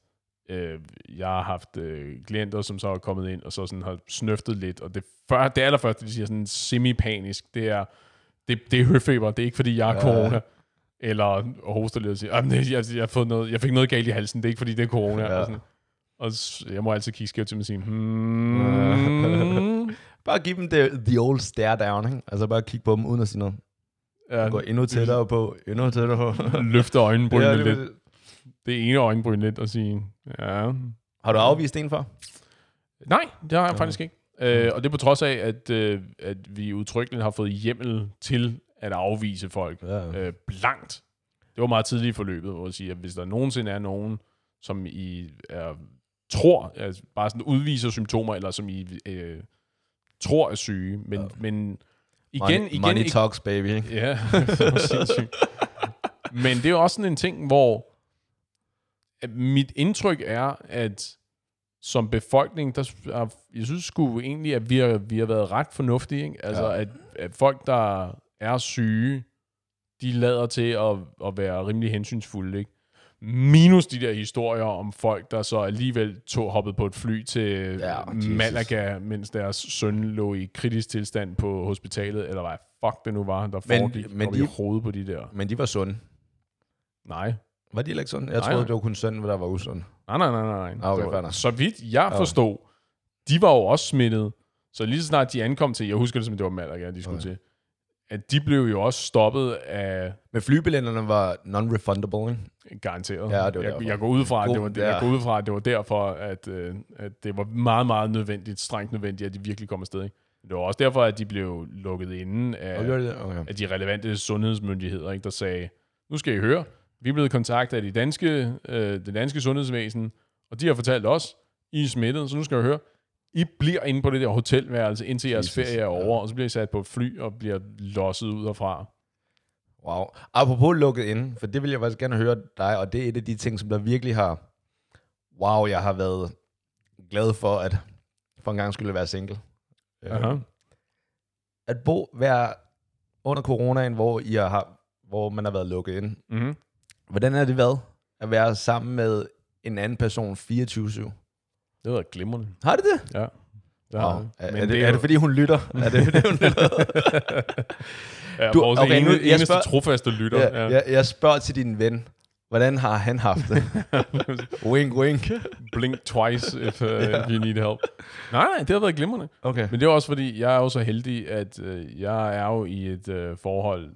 øh, jeg har haft øh, klienter, som så er kommet ind, og så sådan har snøftet lidt, og det, før, det allerførste, de siger sådan semi-panisk, det er, det, det er høfeber, det er ikke fordi, jeg har Ja. corona. Eller hoster lidt og siger, "Jamen, det- jeg, jeg, har fået noget, jeg fik noget galt i halsen, det er ikke fordi, det er corona. Ja. Og, sådan. og jeg må altid kigge skævt til mig og sige, hmm, Bare give dem the, the old stare down, ikke? Altså bare kigge på dem uden at sige noget. ja, Gå endnu tættere på, endnu tættere på. løfte øjenbrynene Ja, ja, det- lidt. Det ene øjenbryn lidt og sige, ja. Har du afvist en for? Nej, det har jeg faktisk ikke. Øh, og det er på trods af, at, øh, at vi udtrykkeligt har fået hjemmel til at afvise folk Ja. øh, blankt. Det var meget tidligt i forløbet, hvor jeg siger, at hvis der nogensinde er nogen, som I er, tror, altså bare sådan udviser symptomer, eller som I øh, tror er syge, men, Ja. men igen, money, igen, money igen, talks, baby, ikke? Ja. Men det er også sådan en ting, hvor mit indtryk er, at som befolkning, der, er- jeg synes sgu egentlig, at vi har, vi har været ret fornuftige. Ikke? Altså, ja. at, at folk, der er syge, de lader til at, at være rimelig hensynsfulde. Ikke? Minus de der historier om folk, der så alligevel tog hoppet på et fly til Ja, Jesus. Malaga, mens deres søn lå i kritisk tilstand på hospitalet, eller hvad fuck det nu var, der Men- foregik men de- i hovedet på de der. Men de var sunde. Nej. Var de heller ikke sunde? Jeg Nej, troede, det var kun sønnen, der var usund. Nej, nej, nej, nej. Ah, okay, var, så vidt jeg forstod, de var jo også smittet. Så lige så snart de ankom til, jeg husker det som, det var Malaga, de skulle Okay. til, at de blev jo også stoppet af Men flybilletterne var non-refundable, ikke? garanteret. Ja, det var jeg, derfor. jeg går ud fra, at det var, God- jeg ja. går ud fra, at det var derfor, at, øh, at det var meget, meget nødvendigt, strengt nødvendigt, at de virkelig kom afsted. Ikke? Det var også derfor, at de blev lukket inde Og af, det? Okay. af de relevante sundhedsmyndigheder, ikke? der sagde, nu skal I høre, vi er blevet kontaktet af de danske, øh, det danske sundhedsvæsen, og de har fortalt os, I er smittet, så nu skal I høre, I bliver inde på det der hotelværelse, indtil jeres Jesus, ferie er ja. over, og så bliver I sat på et fly og bliver losset ud herfra. Wow. Apropos lukket inde, for det vil jeg faktisk gerne høre dig, og det er et af de ting, som der virkelig har, wow, jeg har været glad for, at for en gang skulle være single. Øh, Aha. At bo, være under coronaen, hvor, I har, hvor man har været lukket inde. Mm-hmm. Hvordan er det været at være sammen med en anden person 24-7? Det var glimrende. Har det det? Ja. Det har. Er, Men er, det, jo- er det, fordi hun lytter? er det, fordi hun lytter? Ja, Du- vores okay, okay, nu- ene, jeg eneste spørger- trofaste lytter. ja, jeg, jeg spørger til din ven. Hvordan har han haft det? wink, wink. Blink twice, if, uh, if you need help. Nej, nej, det har været glimrende. Okay. Men det er også fordi, jeg er jo så heldig, at øh, jeg er jo i et øh, forhold,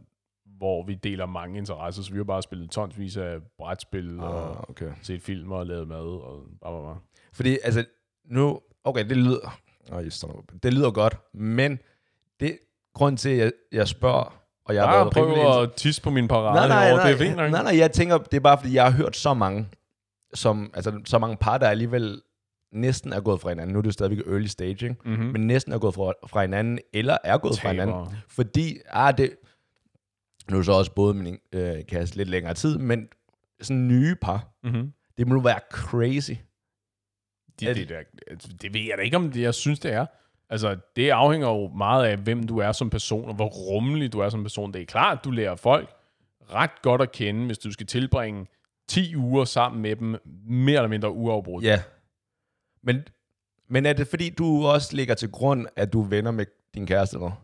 hvor vi deler mange interesser, så vi har bare spillet tonsvis af brætspil og Ah, okay. set film og lavet mad og bla, bla, bla. Fordi, altså, nu... Okay, det lyder... Just, det lyder godt, men det grund til, at jeg, jeg spørger, og jeg har været rimelig... at tisse på min parade nej, nej, herovre, nej, det er fint nok. nej, nej, jeg tænker, det er bare, fordi jeg har hørt så mange, som, altså, så mange par, der alligevel næsten er gået fra hinanden. Nu er det jo stadigvæk early staging, Mm-hmm. men næsten er gået fra, fra hinanden, eller er gået fra hinanden. Taber. Fordi, ah, det, nu er så også både min øh, kæreste lidt længere tid, men sådan nye par, Mm-hmm. det må være crazy. Det, det, der, altså, det ved jeg da ikke, om det, jeg synes, det er. Altså, det afhænger jo meget af, hvem du er som person, og hvor rummelig du er som person. Det er klart, at du lærer folk ret godt at kende, hvis du skal tilbringe 10 uger sammen med dem, mere eller mindre uafbrudt. Ja. Men, men er det fordi, du også ligger til grund, at du er venner med din kæreste, eller?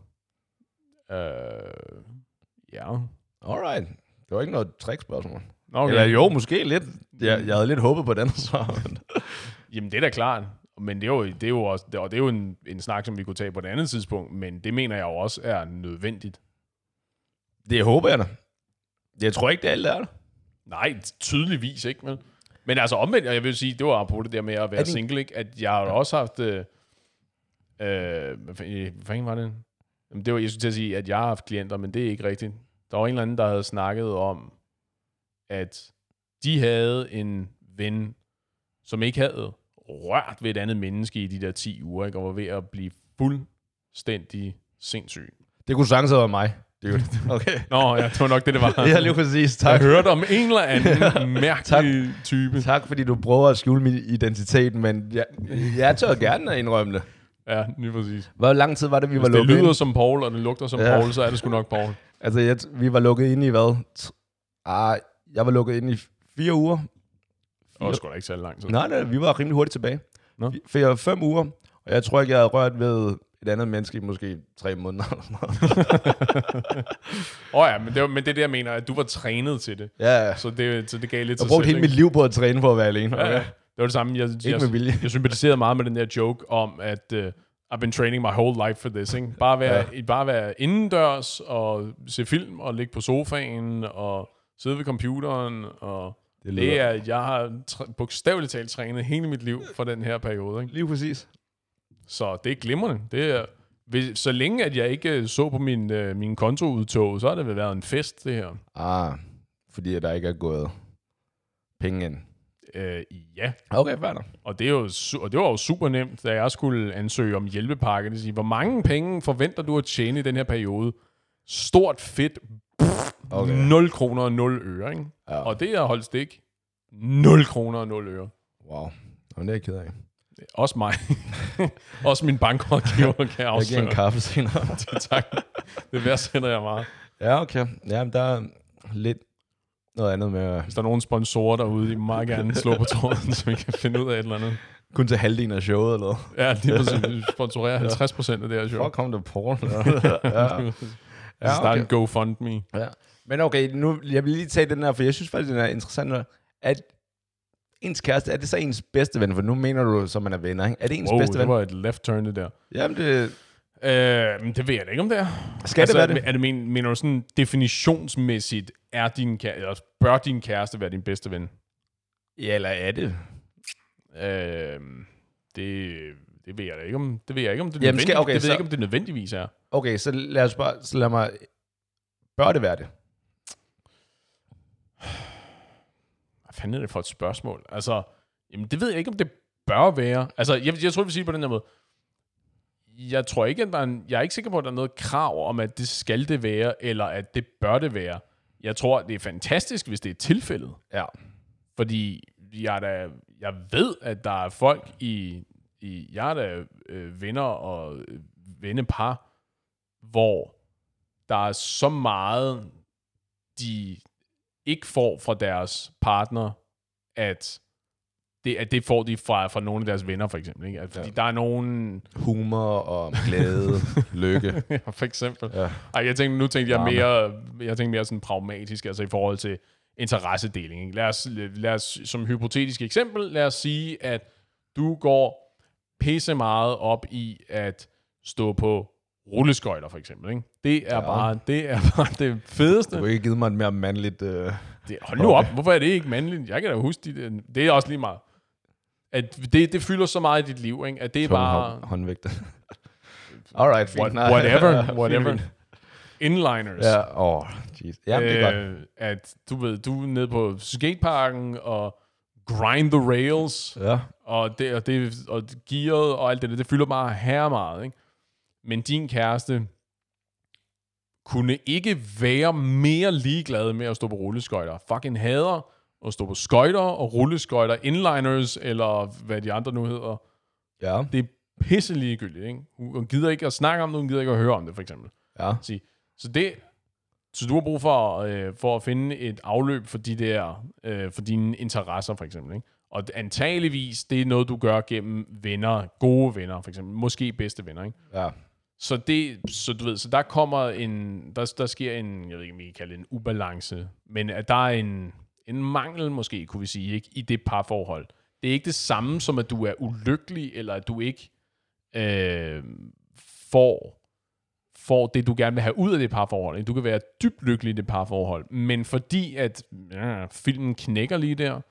Øh, ja. Alright. Det var ikke noget trickspørgsmål. Okay. Eller jo, måske lidt. Jeg, jeg havde lidt håbet på den, så. men- Jamen, det er da klart. Men det er jo, det er jo, også, og det er jo en, en snak, som vi kunne tage på et andet tidspunkt, men det mener jeg jo også er nødvendigt. det håber jeg da. Jeg tror ikke, det er alt, der er det. Nej, tydeligvis ikke, vel? Men altså omvendt, og jeg vil sige, det var på det der med at være din- single, ikke? at jeg har også haft... Øh, øh, fa- hvad fanden var det? Jamen, det var, jeg skulle til at sige, at jeg har haft klienter, men det er ikke rigtigt. Der var en eller anden, der havde snakket om, at de havde en ven, som ikke havde rørt ved et andet menneske i de der 10 uger, ikke? og var ved at blive fuldstændig sindssyg. Det kunne sagtens have været mig. Det er jo- okay. Nå, ja, det var nok det, det var. Ja, lige præcis. Jeg Tak. hørte om en eller anden mærkelig type. Tak, fordi du prøver at skjule min identitet, men jeg, jeg tør gerne at indrømme det. Ja, lige præcis. Hvor lang tid var det, vi var Hvis det lukket lyder ind? som Paul, og det lugter som Ja. Paul, så er det sgu nok Paul. Altså, jeg, vi var lukket ind i hvad? Ah, jeg var lukket ind i fire uger. Var sgu da ikke så lang tid. Nej, nej, vi var rimelig hurtigt tilbage. Nå. Fi- Fire, fem uger, og jeg tror ikke, jeg havde rørt ved et andet menneske i måske tre måneder. eller sådan noget. Åh oh, ja, men det, var, men det er det, jeg mener, at du var trænet til det. ja, ja. Så det, så det gav lidt jeg brugte hele mit liv på at træne for at være alene. Ja, Okay. ja. Det var det samme. Jeg, Ikke jeg, med vilje. jeg sympatiserede meget med den der joke om, at uh, I've been training my whole life for this. Ikke? Bare, være, ja. bare være indendørs og se film og ligge på sofaen og sidde ved computeren. Og Det, det er, jeg har bogstaveligt talt trænet hele mit liv for den her periode. Ikke? Lige præcis. Så det er glimrende. Det er, hvis, så længe at jeg ikke øh, så på min, øh, min kontoudtog, så har det vel været en fest, det her. Ah, fordi der ikke er gået penge ind. Øh, ja, Okay, fair og det, er jo, og det var jo super nemt, da jeg skulle ansøge om hjælpepakke. Det vil sige, hvor mange penge forventer du at tjene i den her periode? Stort fedt. Okay. 0 kroner og 0 øre, ikke? Ja. Og det er holdt stik. 0 kroner og 0 øre. Wow. Jamen, det er jeg ked af. Også mig. Også min bankrådgiver kan Jeg giver afsløre. en kaffe senere. tak. Det værdsætter jeg meget. ja, okay. Jamen, der er lidt... noget andet med Hvis der er nogen sponsorer derude, de meget gerne slå på tråden, så vi kan finde ud af et eller andet. kun til halvdelen af showet, eller hvad? Ja, lige præcis. Sponsorerer 50 procent af det her show. Fuck, kom der porn. ja. ja, Start okay. en GoFundMe. ja. Men okay, nu, jeg vil lige tage den her, for jeg synes faktisk, den er interessant, at ens kæreste, er det så ens bedste ven? For nu mener du, som man er venner, ikke? Er det ens Wow, bedste det ven? var et left turn, det der. Jamen, det, Øh, det ved jeg da ikke, om det er. Skal det være det? Er det men, mener du sådan definitionsmæssigt, er din kæreste, eller bør din kæreste være din bedste ven? ja, eller er det? Øh, det, det ved jeg da ikke, om det ved jeg ikke, om det, Jamen, skal- okay, det ved så- jeg ikke, om det nødvendigvis er. Okay, så lad os bare, så lad mig, bør det være det? Fanden er det for et spørgsmål? Altså, jamen, det ved jeg ikke, om det bør være. Altså, jeg, jeg tror, vi sige det på den her måde. Jeg tror ikke, at der er en, jeg er ikke sikker på, at der er noget krav om, at det skal det være, eller at det bør det være. Jeg tror, det er fantastisk, hvis det er tilfældet. Ja. Fordi jeg, da, jeg ved, at der er folk i... i jeg er da øh, venner og øh, vennepar, hvor der er så meget, de ikke får fra deres partner, at det, at det får de fra, fra nogle af deres venner, for eksempel. Ikke? At, fordi Ja. der er nogen... Humor og glæde, lykke. ja, for eksempel. Ja. Ej, jeg tænkte, nu tænkte jeg mere, jeg tænkte mere sådan pragmatisk, altså i forhold til interessedeling. Ikke? Lad, os, lad os, som hypotetisk eksempel, lad os sige, at du går pisse meget op i at stå på rulleskøjter, for eksempel. Ikke? Det er, Ja. bare, det er bare det fedeste. Du har ikke givet mig et mere mandligt... Øh, Det, hold nu op, hvorfor er det ikke mandligt? Jeg kan da huske, de, det er også lige meget. At det, det fylder så meget i dit liv, ikke? at det er tung bare... hånd, håndvægte. Alright, fint. What, whatever, whatever. Inliners. Ja, åh, oh, jeez. Ja, det er godt. Øh, At du ved, du er nede på skateparken og grind the rails, Ja. og det, og det og gearet og alt det der, det fylder bare her meget, ikke? Men din kæreste kunne ikke være mere ligeglad med at stå på rulleskøjter. Fucking hader at stå på skøjter og rulleskøjter, inliners, eller hvad de andre nu hedder. Ja, Det er pisse ligegyldigt, ikke? Hun gider ikke at snakke om det, hun gider ikke at høre om det, for eksempel. ja. Så det, så du har brug for, øh, for at finde et afløb for de der, øh, for dine interesser for eksempel, ikke? Og antageligvis, det er noget, du gør gennem venner, gode venner for eksempel, måske bedste venner, ikke? Ja, Så det, så du ved, så der kommer en, der, der sker en, jeg ved ikke, om vi kan kalde det en ubalance, men at der er en, en mangel måske, kunne vi sige, ikke, i det parforhold. Det er ikke det samme som, at du er ulykkelig, eller at du ikke øh, får, får det, du gerne vil have ud af det parforhold. Ikke? Du kan være dybt lykkelig i det parforhold, men fordi at ja, filmen knækker lige der,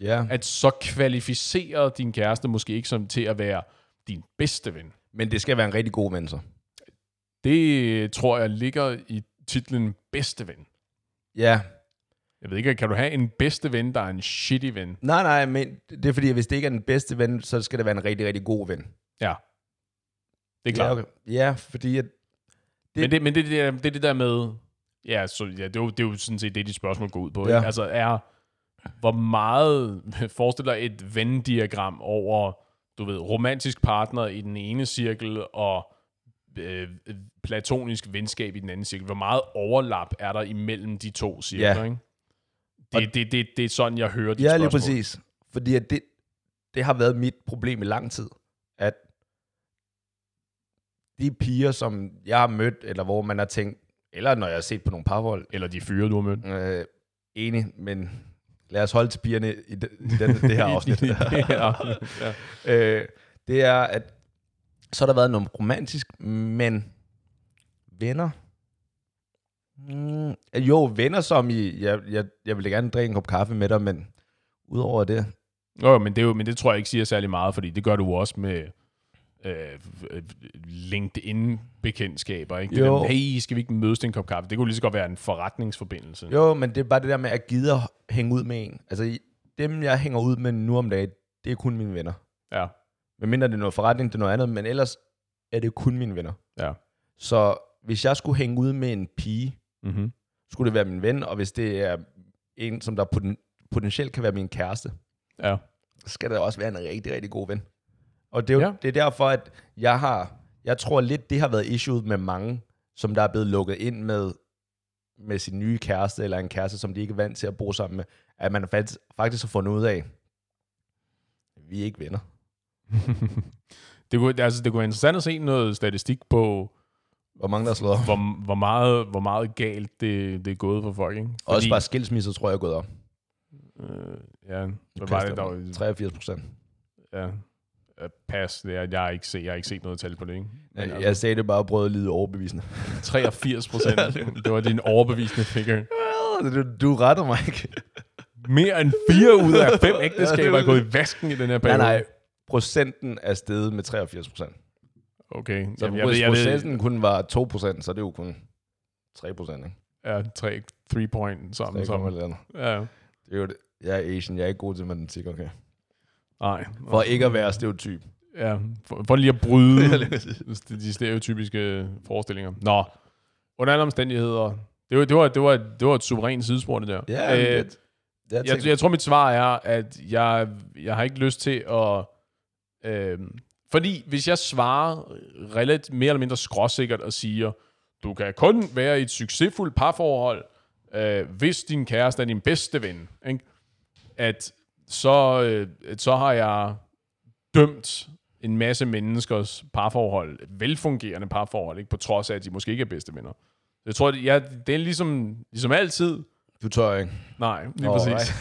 ja. at så kvalificerer din kæreste måske ikke som til at være din bedste ven. Men det skal være en rigtig god ven, så. Det tror jeg ligger i titlen bedste ven. Ja. Jeg ved ikke, kan du have en bedste ven, der er en shitty ven? Nej, nej, men det er fordi, at hvis det ikke er den bedste ven, så skal det være en rigtig, rigtig god ven. Ja. Det er klart. Ja, okay. ja fordi at, Det, men det, men det, det, er- det er det der med... Ja, så, ja det, er jo, det er jo sådan set det, dit spørgsmål går ud på. Ja. Ikke? Altså er... Hvor meget forestiller et Venn-diagram over, du ved, romantisk partner i den ene cirkel og øh, platonisk venskab i den anden cirkel. Hvor meget overlap er der imellem de to cirkler, Ja. ikke? Det, det, det, det er sådan, jeg hører dit ja, lige spørgsmål. præcis. Fordi at det, det har været mit problem i lang tid, at de piger, som jeg har mødt, eller hvor man har tænkt, eller når jeg har set på nogle parforhold, Eller de fyre, du har mødt. øh, enig, men lad os holde til pigerne i, den, i den, det her afsnit. ja. øh, det er, at så har der været noget romantisk, men venner? Mm, jo, venner som i, jeg, jeg, jeg vil da gerne drikke en kop kaffe med dig, men udover det, Jo, men det, er jo, men det tror jeg ikke siger særlig meget, fordi det gør du også med øh, LinkedIn-bekendtskaber. Ikke? Det Jo. Der, hey, skal vi ikke mødes til en kop kaffe? Det kunne lige så godt være en forretningsforbindelse. jo, men det er bare det der med at gide at hænge ud med en. Altså, dem jeg hænger ud med nu om dagen, det er kun mine venner. Ja, Men mindre det er noget forretning, det er noget andet, men ellers er det kun mine venner. ja. Så hvis jeg skulle hænge ud med en pige, Mm-hmm. skulle det være min ven, og hvis det er en, som der poten- potentielt kan være min kæreste, Ja. så skal det også være en rigtig, rigtig god ven. Og det er, jo, Ja. det er derfor, at jeg har, jeg tror lidt, det har været issue med mange, som der er blevet lukket ind med med sin nye kæreste, eller en kæreste, som de ikke er vant til at bo sammen med, at man faktisk, faktisk har fundet ud af, vi er ikke venner. det, kunne, altså, det kunne være interessant at se noget statistik på, Hvor mange der er slået op. hvor, hvor, meget, hvor meget galt det, det er gået for folk. Ikke? Også bare skilsmisser, tror jeg, er gået op. Øh, ja, hvad var det, der var, 83 procent. ja, pas, det er, jeg, har ikke set, jeg har ikke set noget tal på det, ikke? Men Jeg, altså, jeg sagde det bare og prøvede at lyde overbevisende. 83 procent, det var din overbevisende figure. Du, du retter mig ikke. Mere end 4 ud af 5 ægteskaber er gået i vasken i den her Nej, periode. nej. Procenten er steget med 83 procent. Okay, Så Jamen, hvis jeg, ved, jeg ved, procenten kun var 2 procent, så er det jo kun 3 procent, ikke? ja, 3, 3 point sammen. 3, sammen. Ja, Det er jo det. Jeg er Asian, jeg er ikke god til matematik, okay? Nej. For ikke at være stereotyp. Ja, for, for lige at bryde de, stereotypiske forestillinger. Nå, under alle omstændigheder, det var, det var, det var, det var et suverænt sidespor, det der. Ja, Øh, øh, det, jeg, jeg, jeg tror, mit svar er, at jeg, jeg har ikke lyst til at... Øh, fordi hvis jeg svarer relativt mere eller mindre skråsikkert og siger, du kan kun være i et succesfuldt parforhold, øh, hvis din kæreste er din bedste ven, ikke? at så, øh, så har jeg dømt en masse menneskers parforhold, velfungerende parforhold, ikke? på trods af, at de måske ikke er bedste venner. Jeg tror, det, ja, det er ligesom, ligesom altid, Du tør ikke. Nej, lige Åh, præcis.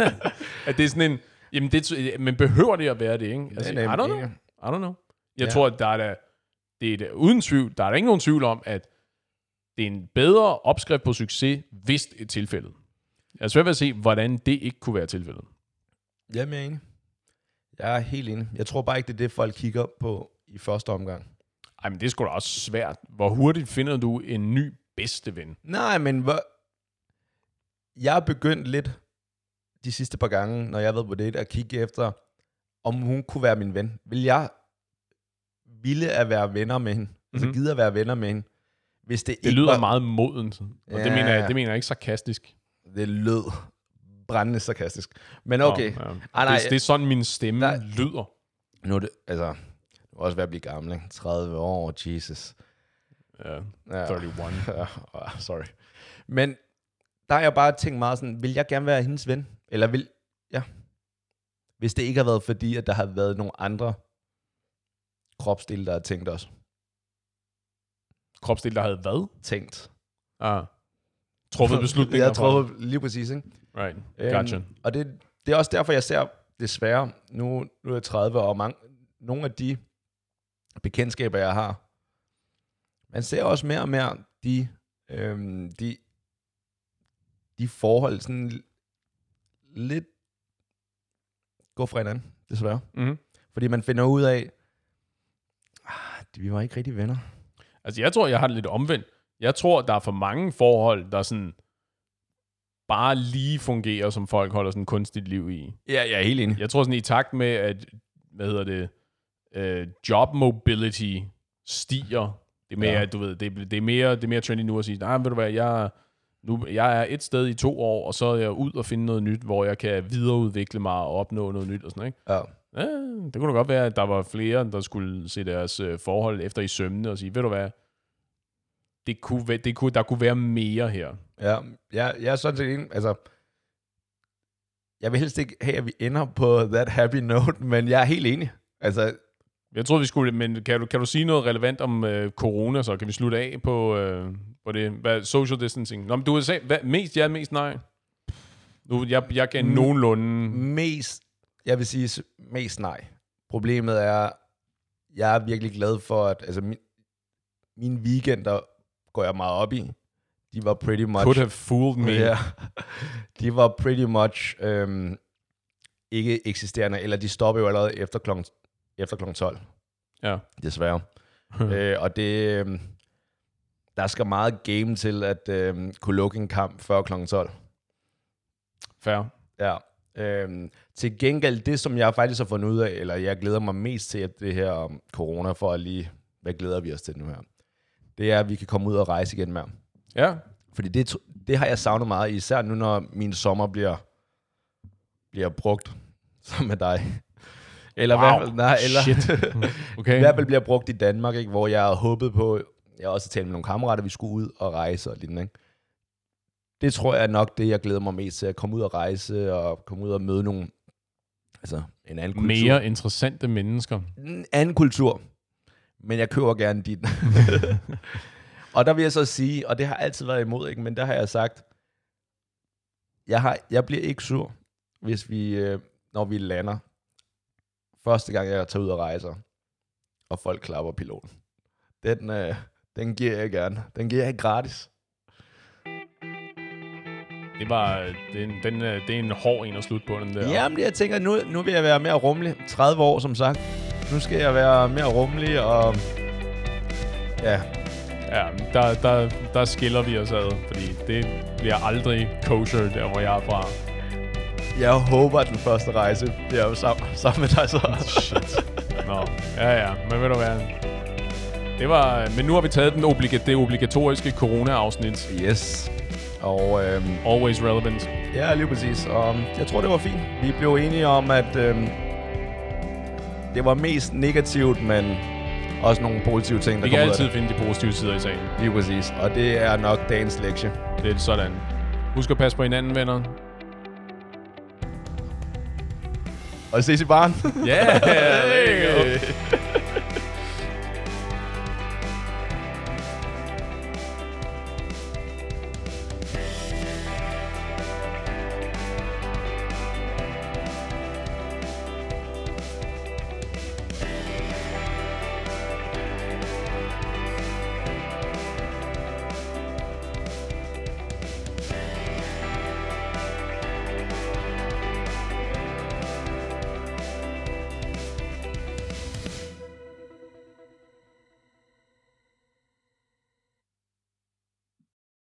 at det er sådan en... Jamen, det, men behøver det at være det, ikke? Altså, I Nej, nej, don't know. ikke. I don't know. Jeg Ja. tror, at der er da... Det er da, uden tvivl, der er der ikke nogen tvivl om, at det er en bedre opskrift på succes, hvis det er tilfældet. Jeg er svært ved at se, hvordan det ikke kunne være tilfældet. Jeg er enig. Jeg er helt enig. Jeg tror bare ikke, det er det, folk kigger på i første omgang. Ej, men det er sgu da også svært. Hvor hurtigt finder du en ny bedste ven? Nej, men hvor... Jeg er begyndt lidt de sidste par gange, når jeg har været på date, at kigge efter, om hun kunne være min ven. Vil jeg ville at være venner med hende? Mm-hmm. Altså Mhm. gide at være venner med hende? Hvis det, Det ikke lyder var, meget modent. Og det, Ja. mener jeg, det mener jeg ikke sarkastisk. Det lød brændende sarkastisk. Men okay. Nå, ja. Ej, nej, det, det er sådan, min stemme Nej. lyder. Nu er det, altså, det også ved at blive gammel, ikke? 30 år, Jesus. Ja, Ja. 31. Ja, ah, sorry. Men der har jeg bare tænkt meget sådan, vil jeg gerne være hendes ven? Eller vil, ja. Hvis det ikke har været fordi, at der har været nogle andre kropsdele, der har tænkt os. Kropsdel, der havde hvad? Tænkt. Ah. Truffet beslutninger. Jeg tror lige præcis, ikke? Right. Øhm, Gotcha. Og det, det er også derfor, jeg ser desværre, nu, nu er jeg 30, og mange, nogle af de bekendtskaber, jeg har, man ser også mere og mere de, øhm, de, de forhold sådan lidt gå fra hinanden, desværre. Mm-hmm. Fordi man finder ud af, ah, vi var ikke rigtig venner. Altså, jeg tror, jeg har det lidt omvendt. Jeg tror, der er for mange forhold, der sådan bare lige fungerer, som folk holder sådan kunstigt liv i. Ja, jeg er helt enig. Jeg tror sådan i takt med, at, hvad hedder det, øh, job mobility stiger, det er mere, Ja. du ved, det, er- det, er mere, det er mere trendy nu at sige, nej, ved du hvad, jeg, nu, jeg er et sted i to år, og så er jeg ud og finde noget nyt, hvor jeg kan videreudvikle mig og opnå noget nyt og sådan, ikke? Ja. Ja, det kunne da godt være, at der var flere, der skulle se deres øh, forhold efter i sømne og sige, ved du hvad, det kunne, væ- det kunne, der kunne være mere her. Ja, jeg, jeg er sådan set enig. Altså, jeg vil helst ikke have, at vi ender på that happy note, men jeg er helt enig. Altså, Jeg tror vi skulle, men kan du, kan du sige noget relevant om øh, corona, så kan vi slutte af på, øh, på det? Hvad, social distancing. Nå, men du sagt, hvad, mest ja, mest nej. Nu, jeg, jeg kan Mm. nogenlunde... mest, jeg vil sige mest nej. Problemet er, jeg er virkelig glad for, at altså, min, mine weekender går jeg meget op i. De var pretty much... Could have fooled me. Ja, de var pretty much øhm, ikke eksisterende, eller de stopper jo allerede efter klokken, efter klokken 12, Ja. desværre. øh, og det, øhm, der skal meget game til at øhm, kunne lukke en kamp før klokken 12. Fair. Ja. Øhm, til gengæld, det som jeg faktisk har fundet ud af, eller jeg glæder mig mest til, at det her um, corona, for at lige, hvad glæder vi os til nu her? Det er, at vi kan komme ud og rejse igen mere. Ja. Fordi det, det har jeg savnet meget, især nu, når min sommer bliver, bliver brugt, som med dig. Eller, Wow. wow. hvert fald, nej, eller Shit. Okay. i hvert fald bliver brugt i Danmark, ikke? hvor jeg har håbet på, jeg har også talt med nogle kammerater, vi skulle ud og rejse og lignende. Ikke? det tror jeg er nok det, jeg glæder mig mest til, at komme ud og rejse, og komme ud og møde nogle, altså en anden kultur. Mere interessante mennesker. En anden kultur. Men jeg køber gerne dit. og der vil jeg så sige, og det har altid været imod, ikke? men der har jeg sagt, jeg, har, jeg bliver ikke sur, hvis vi, øh, når vi lander, første gang jeg tager ud og rejser, og folk klapper piloten. Den, øh, den giver jeg gerne. Den giver jeg gratis. Det var den, den, øh, det er en hård en at slutte på den der. Jamen, jeg tænker, nu, nu vil jeg være mere rummelig. 30 år, som sagt. Nu skal jeg være mere rummelig, og ja, Ja, der, der, der skiller vi os ad, fordi det bliver aldrig kosher, der hvor jeg er fra. jeg håber, at den første rejse bliver jo sammen, sammen med dig så. Shit. Nå, ja ja, men ved du hvad? Det var, men nu har vi taget den obliga- det obligatoriske corona-afsnit. Yes. Og øhm, Always relevant. ja, lige præcis. Og øhm, jeg tror, det var fint. Vi blev enige om, at øhm, det var mest negativt, men også nogle positive ting, der Vi kan ud af altid finde de positive sider i sagen. det. Lige præcis. Og det er nok dagens lektie. Det er sådan. Husk at passe på hinanden, venner. Og ses i. Yeah, there you go.